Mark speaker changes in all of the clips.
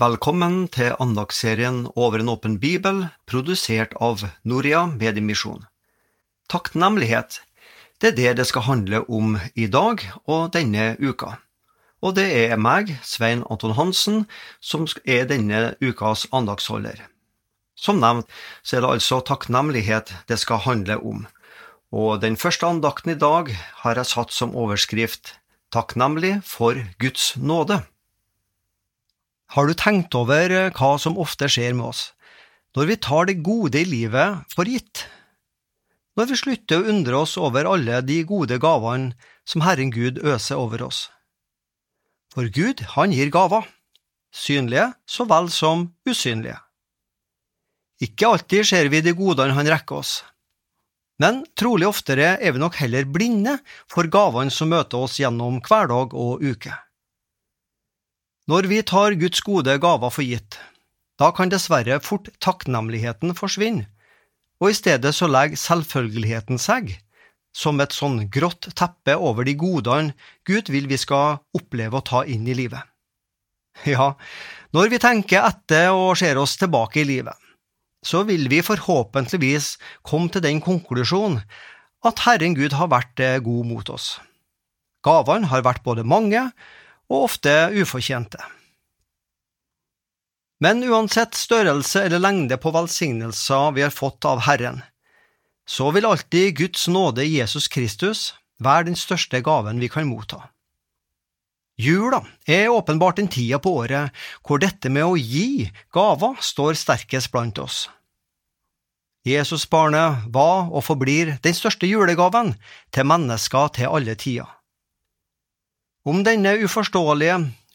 Speaker 1: Velkommen til andagsserien Over en åpen bibel, produsert av Noria Mediemisjon. Takknemlighet, det er det det skal handle om i dag og denne uka. Og det er meg, Svein Anton Hansen, som er denne ukas andagsholder. Som nevnt så er det altså takknemlighet det skal handle om, og den første andakten i dag har jeg satt som overskrift Takknemlig for Guds nåde. Har du tenkt over eh, hva som ofte skjer med oss når vi tar det gode i livet for gitt? Når vi slutter å undre oss over alle de gode gavene som Herren Gud øser over oss? For Gud, han gir gaver, synlige så vel som usynlige. Ikke alltid ser vi de godene han rekker oss, men trolig oftere er vi nok heller blinde for gavene som møter oss gjennom hverdag og uke. Når vi tar Guds gode gaver for gitt, da kan dessverre fort takknemligheten forsvinne, og i stedet så legger selvfølgeligheten seg, som et sånn grått teppe over de godene Gud vil vi skal oppleve å ta inn i livet. Ja, når vi tenker etter og ser oss tilbake i livet, så vil vi forhåpentligvis komme til den konklusjonen at Herren Gud har vært eh, god mot oss. Gavene har vært både mange og ofte ufortjente. Men uansett størrelse eller lengde på velsignelser vi har fått av Herren, så vil alltid Guds nåde i Jesus Kristus være den største gaven vi kan motta. Jula er åpenbart den tida på året hvor dette med å gi gaver står sterkest blant oss. Jesusbarnet var og forblir den største julegaven til mennesker til alle tider. Om denne uforståelige,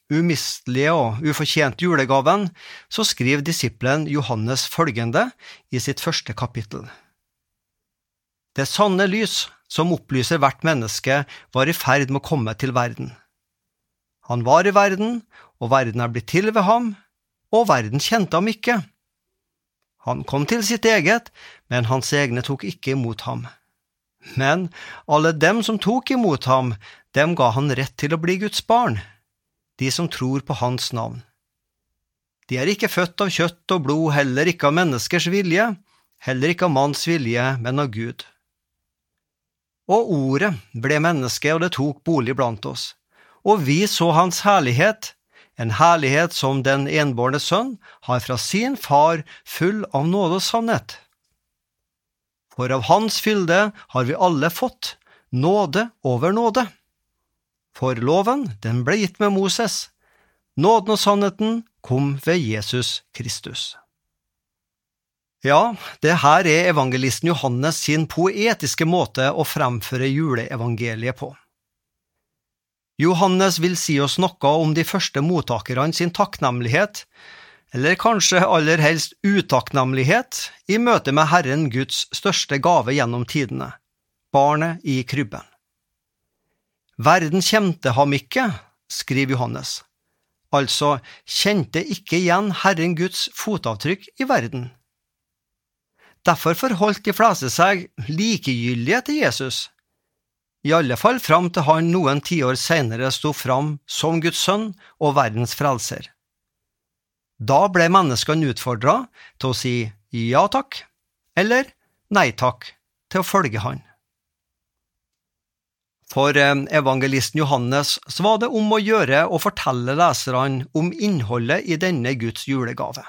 Speaker 1: umistelige og ufortjente julegaven, så skriver disippelen Johannes følgende i sitt første kapittel. Det sanne lys, som opplyser hvert menneske, var i ferd med å komme til verden. Han var i verden, og verden er blitt til ved ham, og verden kjente ham ikke. Han kom til sitt eget, men hans egne tok ikke imot ham. Men alle dem som tok imot ham, dem ga han rett til å bli Guds barn, de som tror på hans navn. De er ikke født av kjøtt og blod, heller ikke av menneskers vilje, heller ikke av manns vilje, men av Gud. Og Ordet ble menneske, og det tok bolig blant oss, og vi så Hans herlighet, en herlighet som den enbårne sønn har fra sin far, full av nåde og sannhet. For av Hans fylde har vi alle fått nåde over nåde. For loven, den ble gitt med Moses. Nåden og sannheten kom ved Jesus Kristus. Ja, det her er evangelisten Johannes sin poetiske måte å fremføre juleevangeliet på. Johannes vil si oss noe om de første mottakerne sin takknemlighet, eller kanskje aller helst utakknemlighet, i møte med Herren Guds største gave gjennom tidene, barnet i krybben. Verden kjente ham ikke, skriver Johannes, altså kjente ikke igjen Herren Guds fotavtrykk i verden. Derfor forholdt de fleste seg likegyldige til Jesus, i alle fall fram til han noen tiår senere sto fram som Guds sønn og verdens frelser. Da ble menneskene utfordra til å si ja takk eller nei takk til å følge han. For eh, evangelisten Johannes så var det om å gjøre å fortelle leserne om innholdet i denne Guds julegave.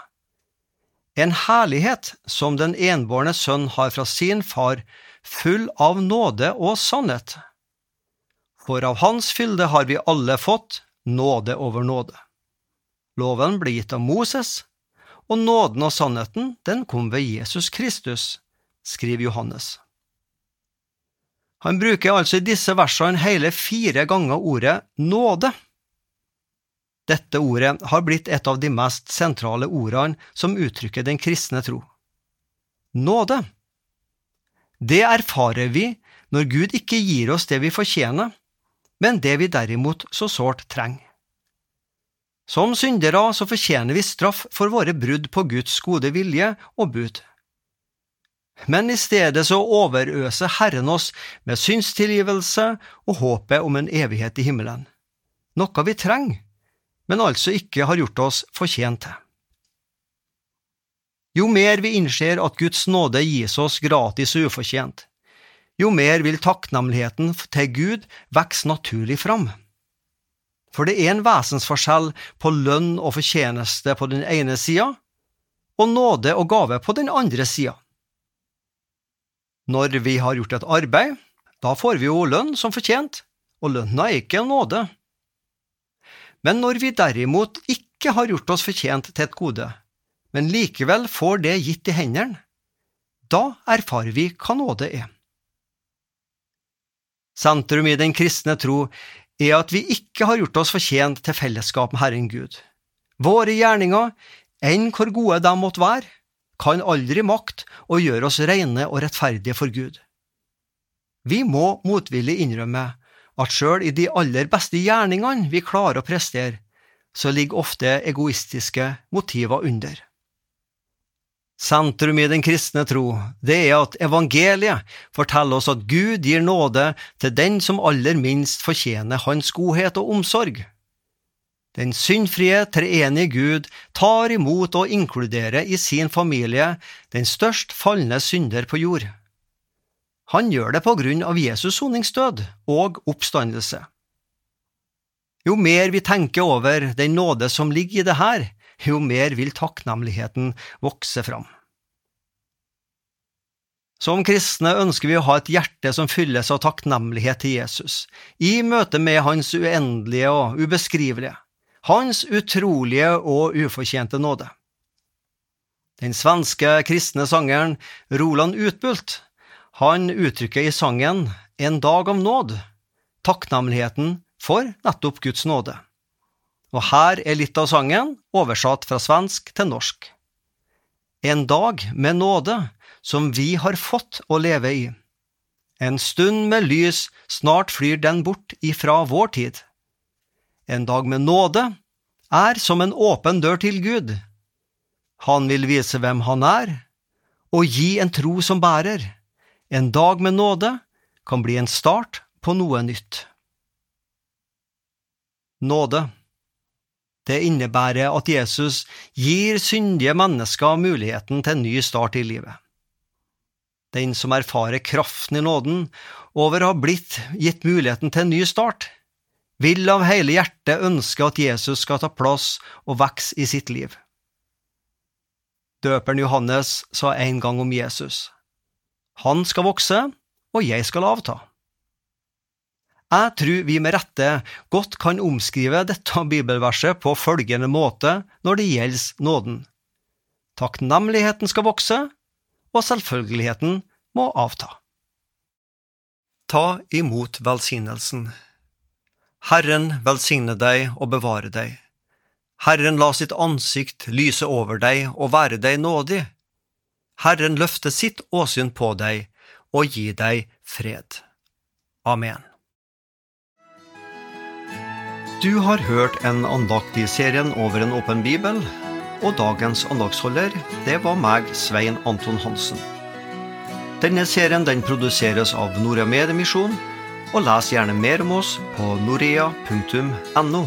Speaker 1: En herlighet som den enbårne sønn har fra sin far, full av nåde og sannhet. For av hans fylde har vi alle fått nåde over nåde. Loven ble gitt av Moses, og nåden og sannheten den kom ved Jesus Kristus, skriver Johannes. Han bruker altså i disse versene hele fire ganger ordet nåde. Dette ordet har blitt et av de mest sentrale ordene som uttrykker den kristne tro. Nåde. Det erfarer vi når Gud ikke gir oss det vi fortjener, men det vi derimot så sårt trenger. Som syndere så fortjener vi straff for våre brudd på Guds gode vilje og bud. Men i stedet så overøser Herren oss med synstilgivelse og håpet om en evighet i himmelen. Noe vi trenger, men altså ikke har gjort oss fortjent til. Jo mer vi innser at Guds nåde gis oss gratis og ufortjent, jo mer vil takknemligheten til Gud vokse naturlig fram. For det er en vesensforskjell på lønn og fortjeneste på den ene sida, og nåde og gave på den andre sida. Når vi har gjort et arbeid, da får vi jo lønn som fortjent, og lønna er ikke nåde. Men når vi derimot ikke har gjort oss fortjent til et gode, men likevel får det gitt i hendene, da erfarer vi hva nåde er. Sentrum i den kristne tro er at vi ikke har gjort oss fortjent til fellesskap med Herren Gud. Våre gjerninger, enn hvor gode de måtte være, kan aldri makte å gjøre oss rene og rettferdige for Gud. Vi må motvillig innrømme at sjøl i de aller beste gjerningene vi klarer å prestere, så ligger ofte egoistiske motiver under. Sentrum i den kristne tro, det er at evangeliet forteller oss at Gud gir nåde til den som aller minst fortjener Hans godhet og omsorg. Den syndfrie, treenige Gud tar imot og inkluderer i sin familie den størst falne synder på jord. Han gjør det på grunn av Jesus soningsdød og oppstandelse. Jo mer vi tenker over den nåde som ligger i det her, jo mer vil takknemligheten vokse fram. Som kristne ønsker vi å ha et hjerte som fylles av takknemlighet til Jesus, i møte med Hans uendelige og ubeskrivelige hans utrolige og ufortjente nåde. Den svenske kristne sangeren Roland Utbult han uttrykker i sangen En dag om nåd takknemligheten for nettopp Guds nåde. Og her er litt av sangen oversatt fra svensk til norsk. En dag med nåde som vi har fått å leve i. En stund med lys, snart flyr den bort ifra vår tid. En dag med nåde er som en åpen dør til Gud. Han vil vise hvem han er, og gi en tro som bærer. En dag med nåde kan bli en start på noe nytt. Nåde. Det innebærer at Jesus gir syndige mennesker muligheten til en ny start i livet. Den som erfarer kraften i nåden over å ha blitt gitt muligheten til en ny start, vil av hele hjertet ønske at Jesus skal ta plass og vokse i sitt liv. Døperen Johannes sa en gang om Jesus, Han skal vokse, og jeg skal avta. Jeg tror vi med rette godt kan omskrive dette bibelverset på følgende måte når det gjelder nåden. Takknemligheten skal vokse, og selvfølgeligheten må avta. Ta imot velsignelsen. Herren velsigne deg og bevare deg. Herren la sitt ansikt lyse over deg og være deg nådig. Herren løfte sitt åsyn på deg og gi deg fred. Amen. Du har hørt en andakt i serien Over en åpen bibel, og dagens andaktsholder, det var meg, Svein Anton Hansen. Denne serien den produseres av Norea Mediemisjon og les gjerne mer om oss på norea.no.